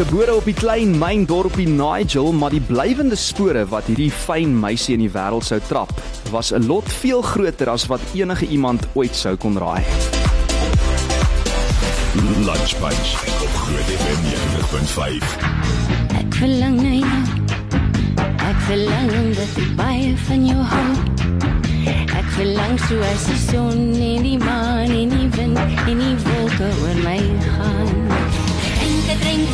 Gebore op die klein myndorpie Nigel, maar die blywende spore wat hierdie fyn meisie in die wêreld sou trap, was 'n lot veel groter as wat enige iemand ooit sou kon raai. Lunch Bunch op Groot FM 90.5. Ek verlang na jou. Ek verlang omdat ek baie van jou hou. Ek verlang soos die son en die maan en die wind en die wolke oor my gaan.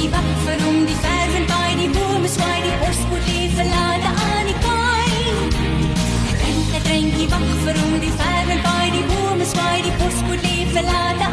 Drinkie wak vir hom die verf en by die bome swaai die bospoort lief verlate aan die kaai. Drink 'n drinkie wak vir hom die verf en by die bome swaai die bospoort lief verlate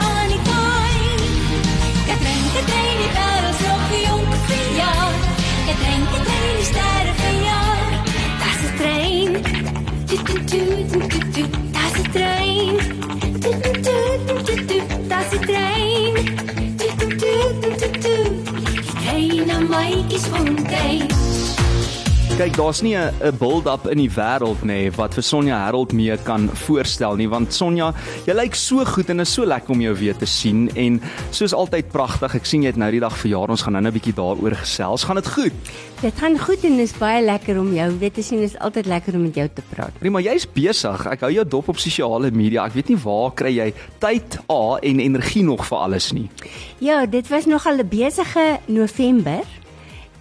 Kyk, daar's nie 'n build-up in die wêreld nê nee, wat vir Sonja Harold mee kan voorstel nie, want Sonja, jy lyk so goed en is so lekker om jou weer te sien en soos altyd pragtig. Ek sien jy het nou die dag verjaar. Ons gaan nou 'n bietjie daaroor gesels. Gaan dit goed? Dit gaan goed en is baie lekker om jou weer te sien. Dit is altyd lekker om met jou te praat. Prima, jy's besig. Ek hou jou dop op sosiale media. Ek weet nie waar kry jy tyd A en energie nog vir alles nie. Ja, dit was nogal 'n besige November.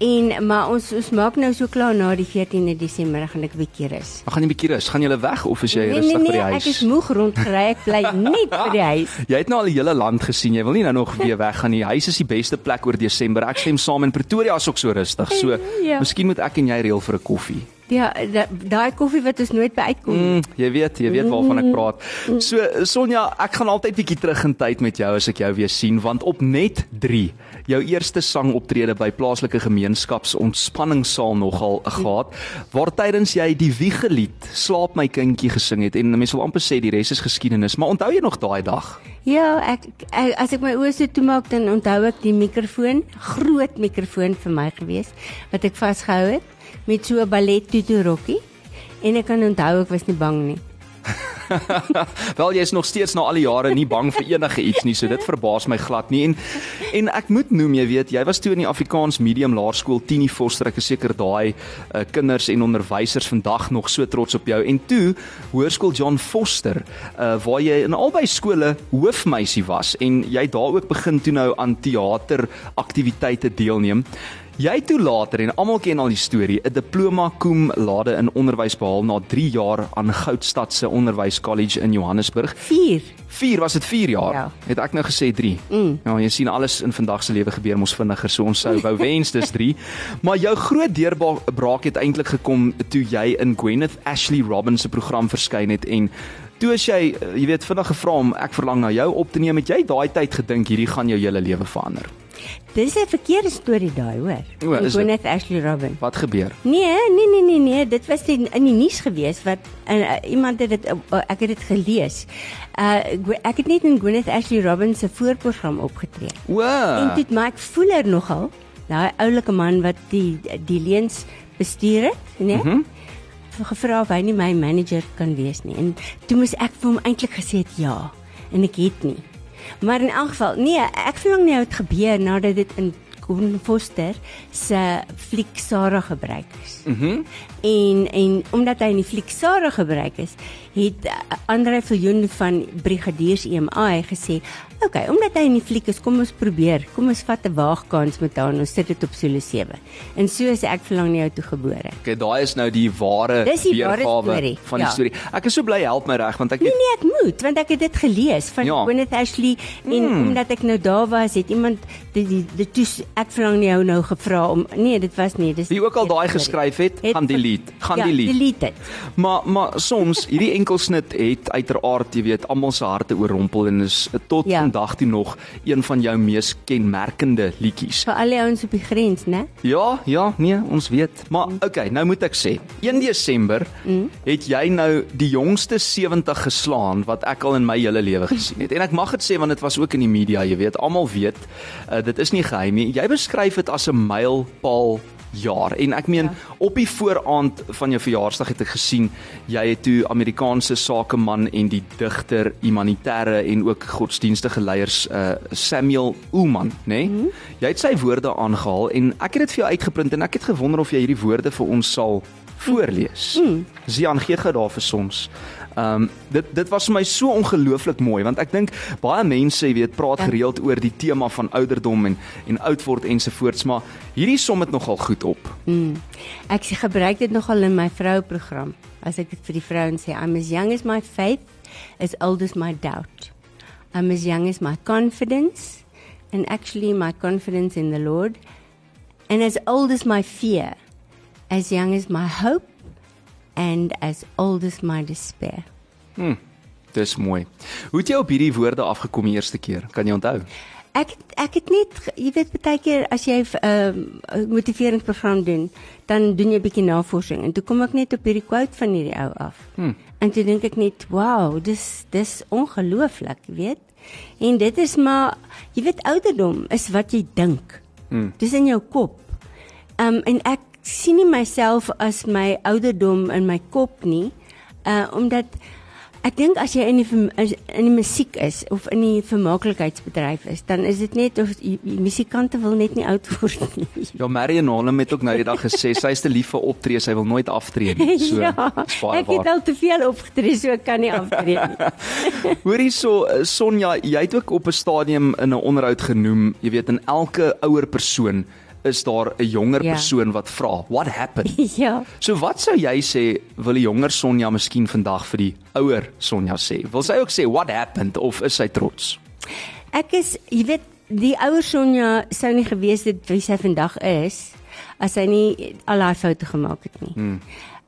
En maar ons ons maak nou so klaar na die 14de Desember gaan ek bietjie rus. Maar gaan jy 'n bietjie rus? Gaan jy weg of is jy Nee rustig nee by die nee, huis? ek is moeg rondgery. Ek bly net by die huis. Jy het nou al die hele land gesien. Jy wil nie nou nog weer weggaan nie. Huis is die beste plek oor Desember. Ek stem saam in Pretoria is ook so rustig. So, Ja. miskien moet ek en jy reël vir 'n koffie. Ja, da- daai koffie wat ons nooit by uitkom. nie. Mm, jy weet, jy weet waarvan ek praat. So Sonja, ek gaan altyd bietjie terug in tyd met jou as ek jou weer sien want op net 3 jou eerste sangoptrede by plaaslike gemeenskaps ontspanningssaal nogal gehad waar tydens jy die wiegelied Slaap my kindjie gesing het en mense wil amper sê die res is geskiedenis, maar onthou jy nog daai dag? Ja, ek, ek as ek my oë so toemaak dan onthou ek die mikrofoon, groot mikrofoon vir my gewees wat ek vasgehou het met so 'n ballet tutu rokkie en ek kan onthou ek was nie bang nie. Wel jy is nog steeds na al die jare nie bang vir enige iets nie, so dit verbaas my glad nie. En en ek moet noem, jy weet, jy was toe in die Afrikaans Medium Laerskool Tini Foster, ek is seker daai uh, kinders en onderwysers vandag nog so trots op jou. En toe Hoërskool John Foster, uh, waar jy in albei skole hoofmeisie was en jy daar ook begin toe nou aan teater aktiwiteite deelneem. Jy toe later en almal ken al die storie, 'n diploma cum laude in onderwys behaal na 3 jaar aan Goudstad se Onderwys College in Johannesburg. 4. 4 was dit 4 jaar. Ja. Het ek nou gesê 3. Mm. Ja, jy sien alles in vandag se lewe gebeur mos vinniger, so ons sou wou wens dis 3. Maar jou groot deurbraak het eintlik gekom toe jy in Gwyneth Ashley Robbins se program verskyn het en toe as jy, eh, jy weet, vinnig gevra om ek verlang na jou op te neem, het jy daai tyd gedink hierdie gaan jou hele lewe verander. Dis 'n verkeerde storie daai, hoor. Gwyneth Ashley Robin. Wat gebeur? Nee, nee nee nee nee, dit was in, in die nuus gewees wat uh, iemand het dit uh, ek het dit gelees. Uh ek het net in Gwyneth Ashley Robin se voorprogram opgetree. O. En dit maak Fuller nogal, daai oulike man wat die die leens bestuur het, nee. Mm -hmm. Gevra of hy nie my manager kan wees nie. En toe moes ek vir hom eintlik gesê het ja en ek het nie. Maar in elk geval, nee, ek verlang nie hoe dit gebeur nadat dit in Gordon Foster se fliek Sarah gebruik is. Mhm. Mm en en omdat hy in die fliek Sarah gebruik is, het uh, Andre Viljoen van Brigadiers EMI gesê, "Oké, okay, omdat hy in die fliek is, kom ons probeer. Kom ons vat 'n waagkans met hom. Ons sit dit op Solo 7." En so is ek verlang nie jou toe gebore. Okay, daai is nou die ware weergawe van die ja. storie. Ek is so bly help my reg want ek Nee het nee, ek moet want ek het dit gelees van ja. Gwyneth Ashley en mm. omdat ek nou daar was, het iemand die die, die toes ek verlang nie jou nou gevra om nee, dit was nie, dis wie ook al daai geskryf het, Het- gaan delete, gaan ja, delete. delete dit. Maar maar soms hierdie enkelsnit het uiteraard, jy weet, almal se harte oorrompel en is tot Ja. vandag toe nog een van jou mees kenmerkende liedjies. Vir al die ouens op die grens, né? Ja, ja, nee, ons weet. Maar okay, nou moet ek sê, 1 Desember mm. het jy nou die jongste 70 geslaan wat ek al in my hele lewe gesien het. En ek mag dit sê want dit was ook in die media, jy weet, almal weet. Uh, dit is nie geheim nie. Jy beskryf dit as 'n mylpaal jaar. En ek meen Ja. op die vooraand van jou verjaarsdag het ek gesien jy het toe Amerikaanse sakeman en die digter, humanitêre en ook godsdienstige leiers uh Samuel Ullman, nê? Nee? Mm -hmm. Jy het sy woorde aangehaal en ek het dit vir jou uitgeprint en ek het gewonder of jy hierdie woorde vir ons sal voorlees. Mm. Zian gee gou daar vir ons. Ehm um, dit dit was vir my so ongelooflik mooi want ek dink baie mense, jy weet, praat Ja. gereeld oor die tema van ouderdom en en oud word ensovoorts, maar hierdie som dit nogal goed op. Ek sê- gebruik dit nogal in my vrouprogram. As ek dit vir die vrouens sê, I'm as young as my faith, as old as my doubt. I'm as young as my confidence, and actually my confidence in the Lord, and as old as my fear, as young as my hope, and as old as my despair. Dis mooi. Hoe het jy op hierdie woorde afgekom die eerste keer? Kan jy onthou? Ek ek het net jy weet baie keer as jy 'n uh, motiveringsprogram doen, dan doen jy 'n bietjie navorsing en toe kom ek net op hierdie quote van hierdie ou af. Hmm. En toe dink ek net, "Wow, dis dis ongelooflik, jy weet." En dit is maar jy weet ouderdom is wat jy dink. Hmm. Dis in jou kop. Um en ek sien nie myself as my ouderdom in my kop nie, uh omdat ek dink as jy in die as- in die musiek is of in die vermaaklikheidsbedryf is, dan is dit net of die, die musikante wil net nie oud word nie. Ja, Marion Halem het ook nou die dag gesê sy is te lief vir optree, sy wil nooit aftree nie. So, ja, ek het waar. al te veel opgetree, so ek kan nie aftree nie. Hoor hierso eh, Sonja, jy het ook op 'n stadium in 'n onderhoud genoem, jy weet in elke ouer persoon is daar 'n jonger Ja. persoon wat vra, "What happened?" ja. So wat sou jy sê wil die jonger Sonja miskien vandag vir die ouer Sonja sê? Wil sy ook sê what happened of is sy trots? Ek is, jy weet, die ouer Sonja sou nie gewees het wie sy vandag is as sy nie al daai foute gemaak het nie. Hmm.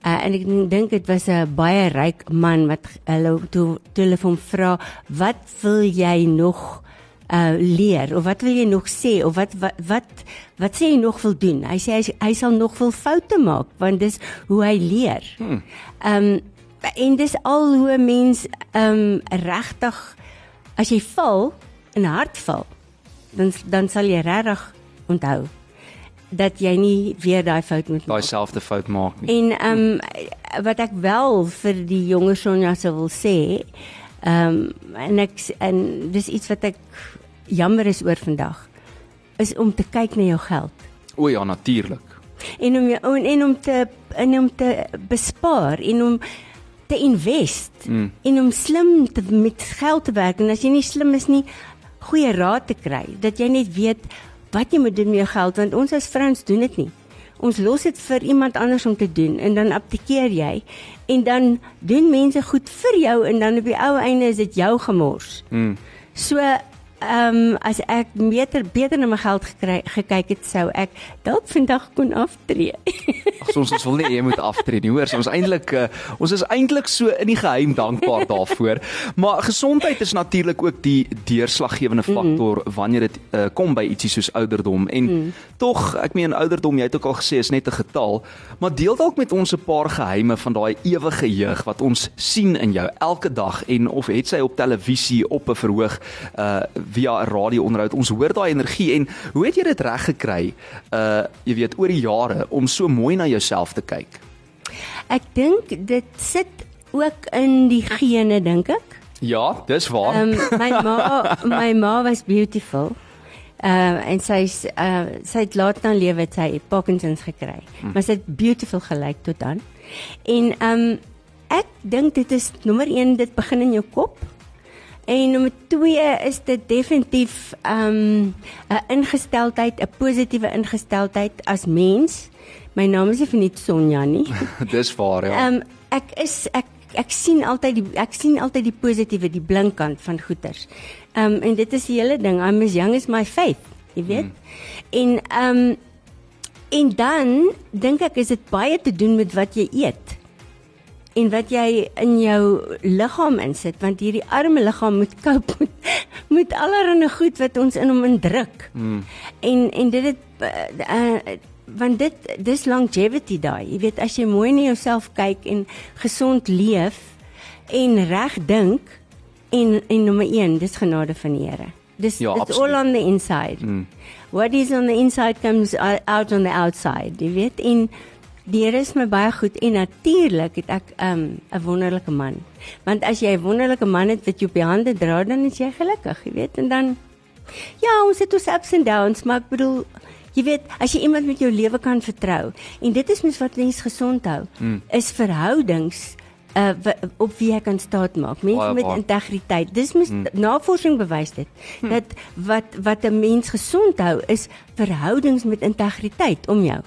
Uh, en ek dink dit was 'n baie ryk man wat hulle toe toe hulle hom vra, "Wat wil jy nog uh leer of wat wil jy nog sê of wat wat wat wat sê jy nog wil doen?" Hy sê hy, hy sal nog wil foute maak want dis hoe hy leer. Ehm um, en dis al hoe 'n mens ehm um, regtig as jy val in hart val, dan dan sal jy regtig onthou dat jy nie weer daai fout moet Daai maak. selfde fout maak nie. En ehm um, wat ek wel vir die jonger Sonja sou wil sê, ehm um, en ek en dis iets wat ek jammer is oor vandag, is om te kyk na jou geld O ja, natuurlik. en om jou en, en om te en om te bespaar en om te invest mm. en om slim te, met geld te werk en as jy nie slim is nie goeie raad te kry dat jy net weet wat jy moet doen met jou geld want ons as vrouens doen dit nie ons los dit vir iemand anders om te doen en dan abdikeer jy en dan doen mense goed vir jou en dan op die ou einde is dit jou gemors Mm. So ehm um, as ek beter beter na my geld gekry gekyk het sou ek dalk vandag kon aftree. Ag ons ons wil nie jy moet aftree nie. Hoor, so ons eintlik uh, ons is eintlik so in die geheim dankbaar daarvoor. Maar gesondheid is natuurlik ook die deurslaggewende faktor mm. wanneer dit uh, kom by ietsie soos ouderdom. En mm. tog, ek meen ouderdom, jy het ook al gesê is net 'n getal, maar deel dalk met ons 'n paar geheime van daai ewige jeug wat ons sien in jou elke dag en of het sy op televisie op 'n verhoog uh via 'n radio-onderhoud. Ons hoor daai energie en hoe het jy dit reg gekry uh jy weet oor die jare om so mooi na jouself te kyk? Ek dink dit sit ook in die gene dink ek. Ja, dis waar. Ehm um, my ma my ma was beautiful. Uh en sy's uh sy het laat dan lewe het sy Parkinsons gekry. Hmm. Maar sy het beautiful gelyk tot dan. En ehm um, ek dink dit is nommer 1 dit begin in jou kop. En nommer 2 is dit definitief ehm um, 'n ingesteldheid, 'n positiewe ingesteldheid as mens. My naam is nie net Sonja nie. dis waar ja. Um, ek is ek ek sien altyd die ek sien altyd die positiewe, die blink kant van goeders. Ehm um, en dit is die hele ding. I'm as young as my faith, jy weet. Mm. En um, en dan dink ek is dit baie te doen met wat jy eet. En wat jy in jou liggaam insit want hierdie arme liggaam moet cope met, met allerlei goed wat ons in hom indruk. Mm. En en dit het uh, uh, want dit dis longevity daai. Jy weet as jy mooi na jouself kyk en gesond leef en reg dink en en nommer 1, dis genade van die Here. Dis Ja, it's all on the inside. Mm. what is on the inside comes out on the outside. Jy weet en die Here is my baie goed en natuurlik het ek 'n um, wonderlike man. Want as jy 'n wonderlike man het wat jy op jou hande dra, dan is jy gelukkig, jy weet, en dan Ja, ons het ons ups and downs, maar ek bedoel Jy weet, as jy iemand met jou lewe kan vertrou en dit is mens wat mens gesond hou, mm. is verhoudings uh op wie jy kan staat maak. Mense met integriteit. Dis mens mm. navorsing bewys dit mm. dat wat wat 'n mens gesond hou is verhoudings met integriteit om jou.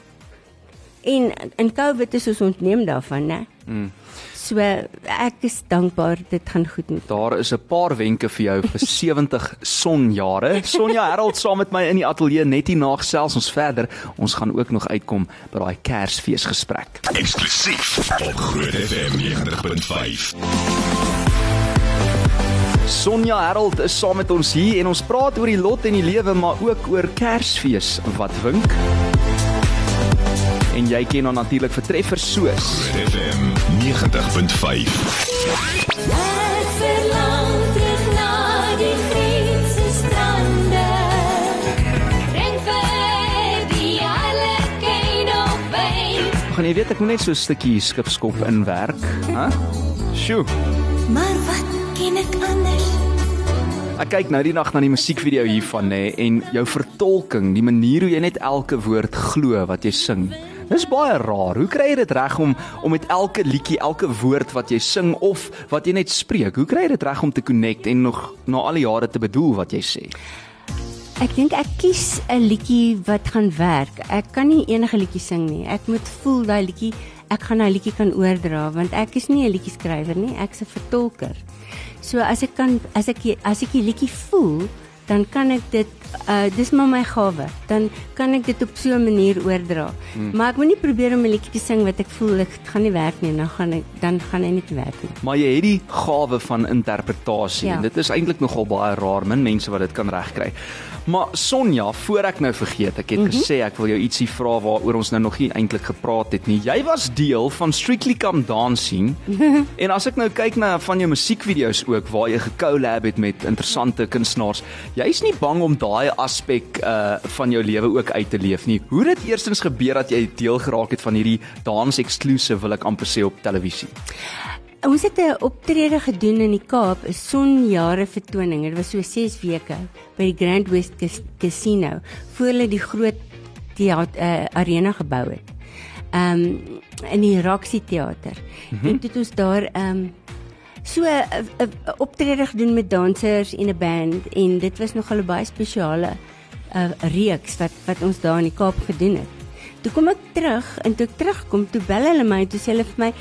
En in COVID is ons ontneem daarvan, né? Mm. So ek is dankbaar dit gaan goed met. Daar is 'n paar wenke vir jou vir 70 sonjare. Sonja Harold saam met my in die ateljee net hier na gesels ons verder. Ons gaan ook nog uitkom by daai Kersfeesgesprek. Eksklusief op Groot FM 90.5. Sonja Harold is saam met ons hier en ons praat oor die lot en die lewe, maar ook oor Kersfees wat wink. En jy ken hom natuurlik vir treffers soos Groot FM 90.5. Ek verlang terug na die Griekse strande. Gaan jy weet ek moet net so 'n stukkie skipskop inwerk, hè? Sjoe. Maar wat ken ek anders? Ek kyk nou die nag na die musiekvideo hiervan nê en jou vertolking, die manier hoe jy net elke woord glo wat jy sing. Dis baie raar. Hoe kry jy dit reg om om met elke liedjie, elke woord wat jy sing of wat jy net spreek, hoe kry jy dit reg om te connect en nog na al die jare te bedoel wat jy sê? Ek dink ek kies 'n liedjie wat gaan werk. Ek kan nie enige liedjie sing nie. Ek moet voel daai liedjie, ek gaan daai liedjie kan oordra want ek is nie 'n liedjieskrywer nie, ek's 'n vertolker. So as ek kan as ek as ek die liedjie voel, dan kan ek dit uh dis maar my gawe. Dan kan ek dit op so 'n manier oordra. Hmm. Maar ek moet nie probeer om 'n liedjie te sing wat ek voel ek gaan nie werk nie, dan gaan ek dan gaan hy nie werk nie. Maar jy het die gawe van interpretasie Ja. en dit is eintlik nogal baie raar, min mense wat dit kan regkry. Maar Sonja, voor ek nou vergeet, ek het mm -hmm. gesê ek wil jou ietsie vra waaroor ons nou nog nie eintlik gepraat het nie. Jy was deel van Strictly Come Dancing. en as ek nou kyk na van jou musiekvideo's ook waar jy gecollab het met interessante kunstenaars, jy's nie bang om daai aspek uh van jou lewe ook uit te leef nie. Hoe het dit eerstens gebeur dat jy deel geraak het van hierdie dance exclusive wil ek amper sê op televisie? Ons het 'n optrede gedoen in die Kaap, 'n sonjare vertoning. Dit was so 6 weke by die Grand West Cas- Casino voor hulle die groot theater uh, arena gebou het. Um, in die Roxy teater. Mm -hmm. En het ons daar um, so 'n 'n- 'n optrede gedoen met dansers en 'n band en dit was nogal 'n baie spesiale 'n uh, reeks wat wat ons daar in die Kaap gedoen het. Toe kom ek terug en toe ek terugkom, toe bel hulle my en toe sê hulle vir my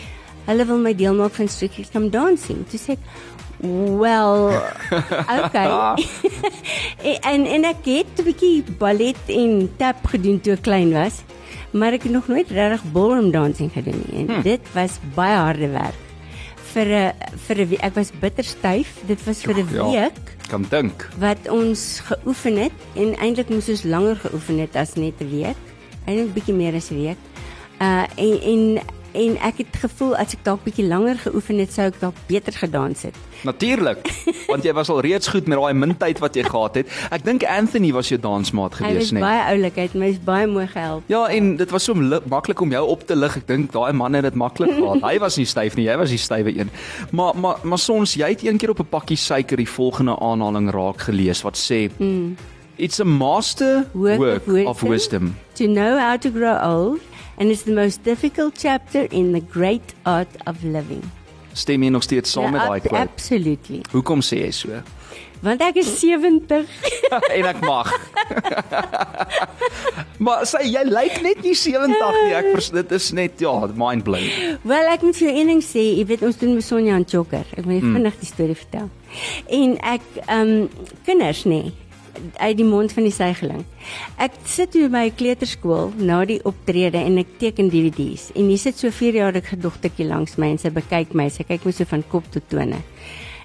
hulle wil my deel maak van Strictly Come Dancing. Toe sê ek Wel, okay. en en ek het 'n bietjie ballet en tap gedoen toe ek klein was, maar ek het nog nooit regtig ballroom dancing gedoen nie. En hmm. dit was baie harde werk. Vir 'n vir 'n ek was bitter styf. Dit was vir 'n Ja. week Kan dink. wat ons geoefen het en eintlik moes ons langer geoefen het as net 'n week. Eintlik bietjie meer as 'n week. Uh en en en ek het gevoel as ek dalk bietjie langer geoefen het, sou ek dalk beter gedans het. Natuurlik, want jy was al reeds goed met daai mintyd wat jy gehad het. Ek dink Anthony was jou dansmaat Hy gewees, was né? baie oulik, hy het my baie mooi gehelp. Ja, en dit was so li- maklik om jou op te lig. Ek dink daai man het dit maklik gehad. Hy was nie styf nie, jy was die stywe een. Maar maar maar soms jy het een keer op 'n pakkie suiker die volgende aanhaling raak gelees wat sê mm. It's a master Work work, of wisdom. of wisdom. To know how to grow old and it's the most difficult chapter in the great art of living. Stem jy nog steeds saam met daai quote? Absolutely. Hoekom sê jy so? Want ek is 70. en ek mag. maar sê jy lyk net nie 70 nie. Ek vers, dit is net ja, mind blowing. Wel, ek moet vir jou een ding sê, jy weet ons doen met Sonja en Chokker. Ek wil net Hmm. vinnig die storie vertel. En ek ehm um, kinders nê uit die mond van die suigeling. Ek sit hier by 'n kleuterskool na die optrede en ek teken DVD's en hier sit so 'n 4-jarige dogtertjie langs my en sy bekyk my. Sy kyk my so van kop tot tone.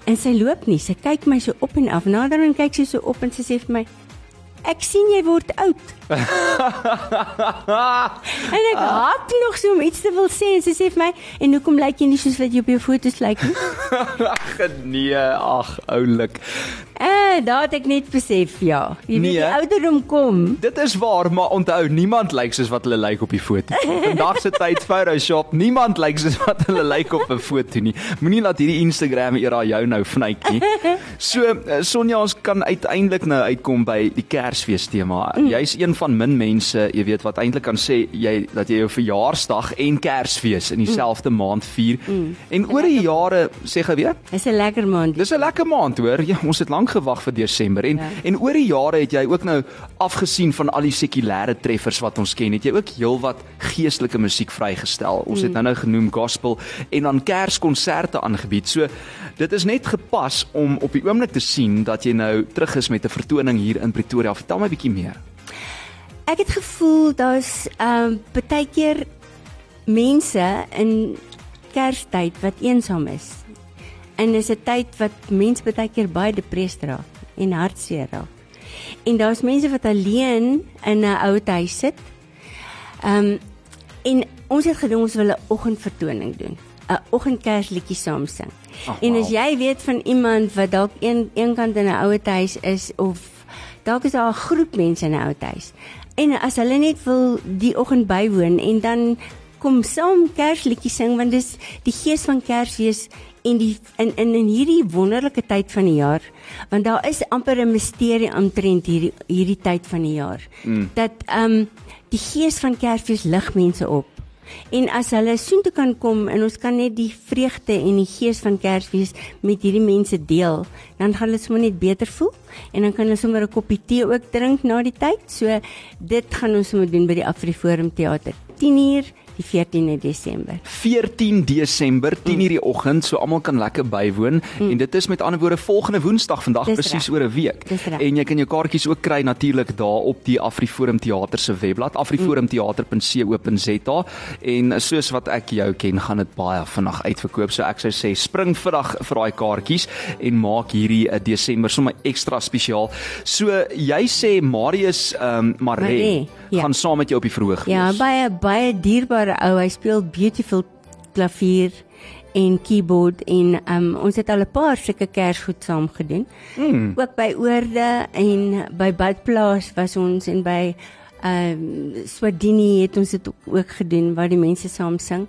En sy loop nie, sy kyk my so op en af. Nader en kyk sy so op en sy sê vir my: ek sien jy word oud. en ek haat nog so om iets te wil sê en sy sê vir my, en hoekom lyk jy nie soos wat jy op jou foto's lyk nie? Ag nee, ag oulik. Eh, daar het ek net besef, ja. Jy weet Nee. die ouderdom kom. Dit is waar, maar onthou, niemand lyk soos wat hulle lyk op die foto. Vandag se tyd Photoshop, niemand lyk soos wat hulle lyk op 'n foto nie. Moenie laat hierdie Instagram era jou nou vnyk nie. So eh, Sonja, ons kan uiteindelik nou uitkom by die Kersfees tema. Mm. Jy's een van min mense, jy weet, wat eintlik kan sê jy dat jy jou verjaarsdag en Kersfees in dieselfde mm. maand vier. Mm. En oor die jare, sê gou weer, Dis 'n lekker maand. Dis 'n lekker maand hoor. Ja, ons het lank gewag vir Desember en ja. en oor die jare het jy ook nou afgesien van al die sekulêre treffers wat ons ken, het jy ook heelwat geestelike musiek vrygestel. Ons het nou nou genoem gospel en dan Kerskonserte aangebied. So dit is net gepas om op die oomblik te sien dat jy nou terug is met 'n vertoning hier in Pretoria. Vertel my 'n bietjie meer. Ek het gevoel daar's ehm um, baie keer mense in Kerstyd wat eensaam is. En dis 'n tyd wat mense baie keer baie depressed raak en hartseer raak. En daar's mense wat alleen in 'n ou huis sit. Ehm um, en ons het gedink ons wil 'n oggendvertoning doen. 'n Oggendkersliedjie saam sing. Ag, En as jy weet van iemand wat dalk een eenkant in 'n ou huis is of dalk is daar 'n groep mense in 'n ou huis. En as hulle net wil die oggend bywoon en dan kom saam Kersliedjies sing want dis die gees van Kersfees en die in in in hierdie wonderlike tyd van die jaar want daar is amper 'n misterie omtrent hierdie hierdie tyd van die jaar mm. dat ehm um, die gees van Kersfees lig mense op En as hulle soontoe kan kom en ons kan net die vreugde en die gees van Kersfees met hierdie mense deel, dan gaan hulle sommer net beter voel en dan kan hulle sommer 'n koppie tee ook drink na die tyd. So dit gaan ons sommer doen by die Afriforum Theater. 10uur die 14de Desember. 14 Desember 10:00 die oggend, so almal kan lekker bywoon mm. en dit is met ander woorde volgende Woensdag, vandag Dis presies reg. oor 'n week. En jy kan jou kaartjies ook kry natuurlik daar op die Afriforum Theater se webblad afriforumtheater.co.za en soos wat ek jou ken, gaan dit baie vinnig uitverkoop. So ek sou sê spring vinnig vir daai kaartjies en maak hierdie uh, Desember sommer ekstra spesiaal. So jy sê Marius ehm um, Maree Maree, ja. gaan saam met jou op die verhoog wees. Ja, baie baie dierbare ou. Hy speel beautiful klavier en keyboard en um, ons het al 'n paar sulke kersgoed saam gedoen. Mm. Ook by Oorde en by Badplaas was ons en by ehm um, Swadini het ons dit ook, ook gedoen waar die mense saam sing.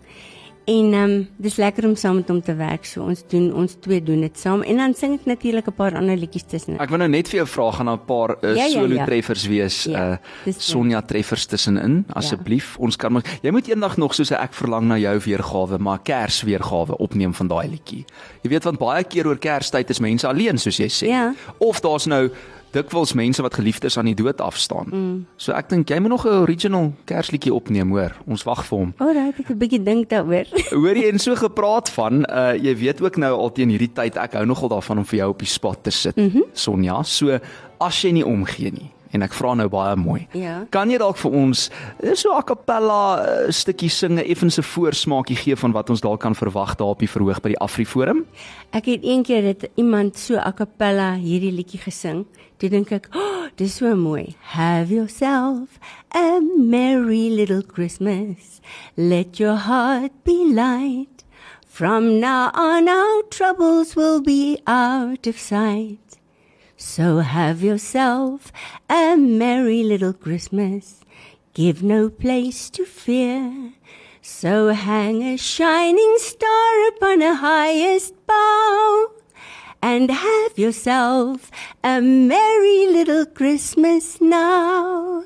En ehm um, dis lekker om saam met hom te werk. So ons doen ons twee doen dit saam en dan sing ek natuurlik 'n paar ander liedjies tussen. Ek wil nou net vir jou vra gaan 'n paar uh, Ja, ja, solo ja. treffers wees. Ja, uh. Sonja treffers tussenin asseblief. Ons kan mos jy moet eendag nog soos ek verlang na jou weergawe, maar Kers weergawe opneem van daai liedjie. Jy weet want baie keer oor Kerstyd is mense alleen soos jy sê. Ja. Of daar's nou dikwels mense wat geliefdes aan die dood afstaan. Mm. So ek dink jy moet nog 'n original Kersliedjie opneem, hoor. Ons wag vir hom. Alright, ek het 'n bietjie dink daaroor. Hoor jy en so gepraat van, uh jy weet ook nou al teen hierdie tyd ek hou nogal daarvan om vir jou op die spot te sit, mm -hmm. Sonja. So as jy nie omgee nie en ek vra nou baie mooi. Ja. Kan jy dalk vir ons eh, so a cappella uh, stukkie singe, effens 'n voorsmaakie gee van wat ons dalk kan verwag daar op die verhoog by die Afriforum? Ek het een keer dit iemand so a cappella hierdie liedjie gesing. Toe dink ek, "Oh, dis so mooi. Have yourself a merry little Christmas. Let your heart be light. From now on our troubles will be out of sight. So have yourself a merry little Christmas. Give no place to fear. So hang a shining star upon a highest bough. And have yourself a merry little Christmas now.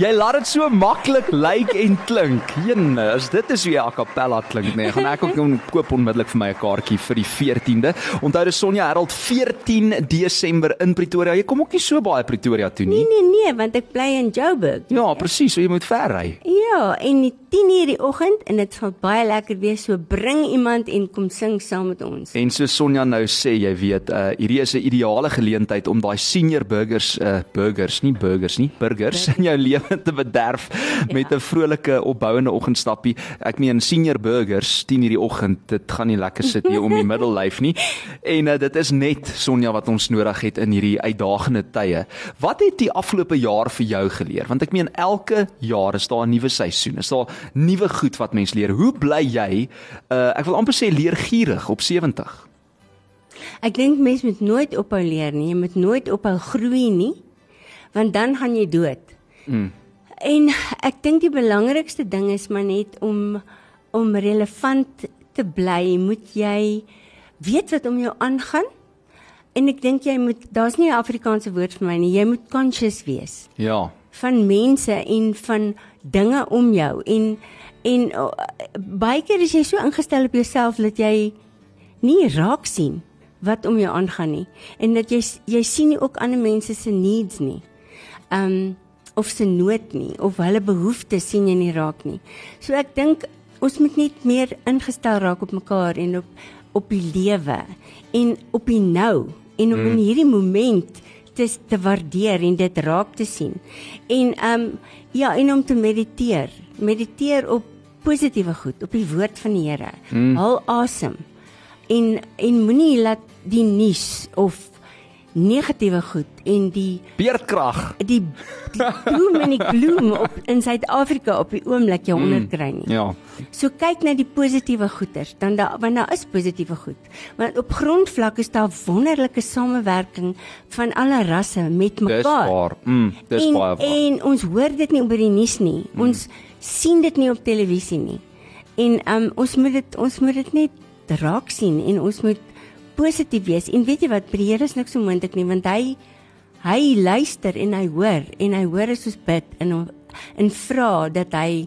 Jy laat dit so maklik lyk en klink. Jene, as dit is hoe jy a cappella klink, nee, gaan ek ook koop onmiddellik vir my 'n kaartjie vir die 14de. Onthou dis Sonja Herald 14 Desember in Pretoria. Jy kom ook nie so baie Pretoria toe Nee nie. nee nee, want ek bly in Joburg. Ja, presies, so jy moet ver ry. Ja, en die 10:00 die oggend en dit gaan baie lekker wees. So bring iemand en kom sing saam met ons. En so Sonja nou sê, jy weet, uh hierdie is 'n ideale geleentheid om daai senior burgers uh burgers, nie burgers nie, burgers in jou lewe te bederf met 'n vrolike opbouende oggendstappie. Ek meen senior burgers 10:00 die oggend, dit gaan nie lekker sit hier om die middellyf nie. En uh, dit is net Sonja wat ons nodig het in hierdie uitdagende tye. Wat het die afgelope jaar vir jou geleer? Want ek meen elke jaar is daar 'n nuwe seisoen. Is daar nuwe goed wat mens leer. Hoe bly jy uh ek wil amper sê leergierig op 70? Ek dink mens moet nooit ophou leer nie. Jy moet nooit ophou groei nie, want dan gaan jy dood. Mm. En ek dink die belangrikste ding is maar net om om relevant te bly, moet jy weet wat om jou aangaan. En ek dink jy moet daar's nie 'n Afrikaanse woord vir my nie. Jy moet conscious wees Ja. van mense en van dinge om jou en en uh, baie keer is jy so ingestel op jouself dat jy nie raak sien wat om jou aangaan nie en dat jy jy sien nie ook ander mense se needs nie. Um of se nood nie of hulle behoeftes sien jy nie raak nie. So ek dink ons moet net meer ingestel raak op mekaar en op op die lewe en op die nou en om mm. in hierdie moment te te waardeer en dit raak te sien. En um ja, en om te mediteer. Mediteer op positiewe goed, op die woord van die Here. Mm. Haal asem. En en moenie laat die nuus of negatiewe goed en die Beerdkrag. die die bloem en die gloom op in Suid-Afrika op die oomblik jou mm. onderkry nie. Ja. So kyk na die positiewe goeters, dan daar want daar is positiewe goed. Want op grondvlak is daar wonderlike samewerking van alle rasse met Dis mekaar. waar. Mm, dis en, baie waar. En ons hoor dit nie op die nuus nie. Mm. Ons sien dit nie op televisie nie. En um ons moet dit ons moet dit net raak sien en ons moet positief wees. En weet jy wat, die Here is niks onmoontlik nie want hy hy luister en hy hoor en hy hoor as ons bid en en vra dat hy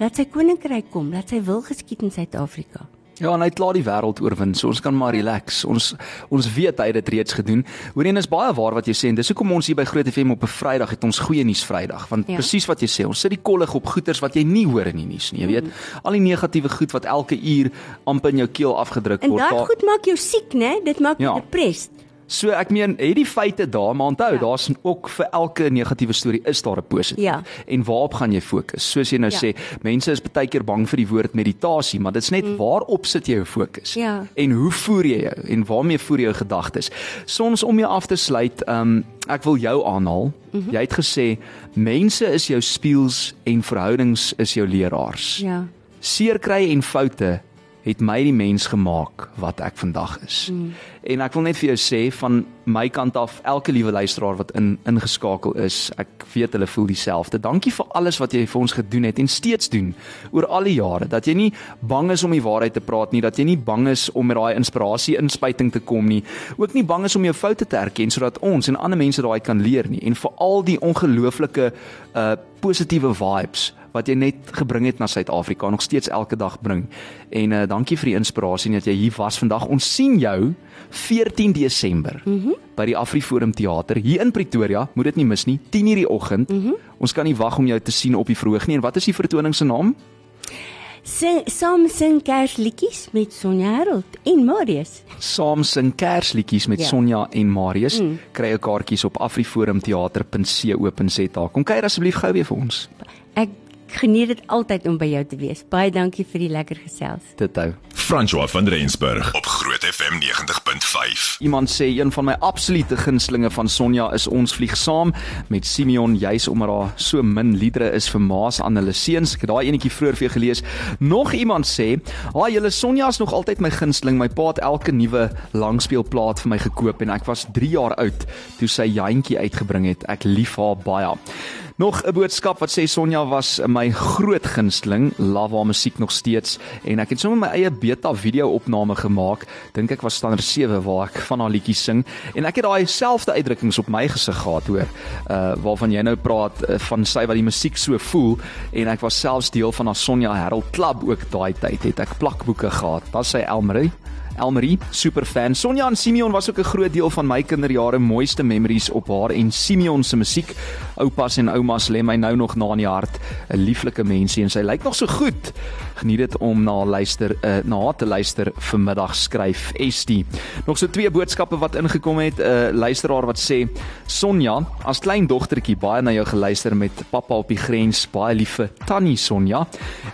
laat sy koninkryk kom, laat sy wil geskied in Suid-Afrika. Ja, en hy het klaar die wêreld oorwin, so ons kan maar relax. Ons ons weet hy het dit reeds gedoen. Hoorie, en is baie waar wat jy sê en dis hoekom ons hier by Groot FM op 'n Vrydag het ons goeie nuus Vrydag, want Ja. presies wat jy sê, ons sit die kollig op goeters wat jy nie hoor in die nuus nie, jy weet. Al die negatiewe goed wat elke uur amper in jou keel afgedruk En word. daai daar- goed maak jou siek, né? Dit maak jou Ja. depressed. So ek meen, het die feite daar, maar onthou, Ja. daar's ook vir elke negatiewe storie is daar 'n positief. Ja. En waarop gaan jy fokus? Soos jy nou ja. sê, mense is baie keer bang vir die woord meditasie, maar dit's net mm. waarop sit jy jou fokus? Ja. En hoe voer jy jou en waarmee voer jy jou gedagtes? Soms om jou af te sluit, um ek wil jou aanhaal. Mm -hmm. Jy het gesê mense is jou spieëls en verhoudings is jou leraars. Ja. Seer kry en foute het my die mens gemaak wat ek vandag is. Mm. En ek wil net vir jou sê van my kant af, elke liewe luisteraar wat in ingeskakel is, ek weet hulle voel dieselfde. Dankie vir alles wat jy vir ons gedoen het en steeds doen oor al die jare. Dat jy nie bang is om die waarheid te praat nie, dat jy nie bang is om met daai inspirasie inspuiting te kom nie, ook nie bang is om jou foute te erken sodat ons en ander mense daai kan leer nie. En vir al die ongelooflike uh positiewe vibes wat jy net gebring het na Suid-Afrika nog steeds elke dag bring. En uh dankie vir die inspirasie dat jy hier was vandag. Ons sien jou 14 Desember mm -hmm. by die Afriforum Theater hier in Pretoria. Moet dit nie mis nie. 10:00 die oggend. Mm -hmm. Ons kan nie wag om jou te sien op die verhoog nie. En wat is die vertoning se naam? Sing saam sing Kersliedjies met Sonja Herold en Marius. Saam sing Kersliedjies met Ja. ja. Sonja en Marius. Mm. Kry jou kaartjies op afriforumtheater.co.za. Kom kyk asseblief gou weer vir ons. Ek geniet dit altyd om by jou te wees. Baie dankie vir die lekker gesels. Dit hou. François van Rensburg op Groot FM 90.5. Iemand sê een van my absolute gunstelinge van Sonja is ons vlieg saam met Simeon juis omdat daar so min liedere is vir maas aan hulle seuns. Ek het daai enetjie vroeër vir jou gelees. Nog iemand sê, "Haai, julle Sonja is nog altyd my gunsteling. My pa het elke nuwe langspeelplaat vir my gekoop en ek was 3 jaar oud toe sy jantjie uitgebring het. Ek lief haar baie." Nog 'n boodskap wat sê Sonja was my groot gunsteling, love haar musiek nog steeds en ek het sommer my eie beta video opname gemaak. Dink ek was standaard 7 waar ek van haar liedjies sing en ek het daai selfde uitdrukkings op my gesig gehad hoor. Uh waarvan jy nou praat uh, van sy wat die musiek so voel en ek was selfs deel van haar Sonja Herald Club ook daai tyd het ek plakboeke gehad. Was sy Elmarie? Elmarie, super fan. Sonja en Simeon was ook 'n groot deel van my kinderjare mooiste memories op haar en Simeon se musiek. Oupas en oumas lê my nou nog na in die hart. 'n Lieflike mensie en sy lyk nog so goed. Geniet dit om na luister uh, na haar te luister vanmiddag skryf ST. Nog so twee boodskappe wat ingekom het. 'n uh, Luisteraar wat sê: "Sonja, as klein dogtertjie baie na jou geluister met pappa op die grens, baie lief vir Tannie Sonja.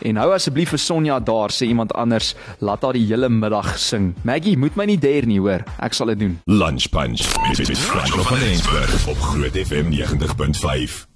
En hou asseblief vir Sonja daar, sê iemand anders, laat haar die hele middag sing. Maggie, moet my nie der nie, hoor. Ek sal dit doen." Lunch Punch met, met, met Franco van Rensburg op Groot FM 90.5.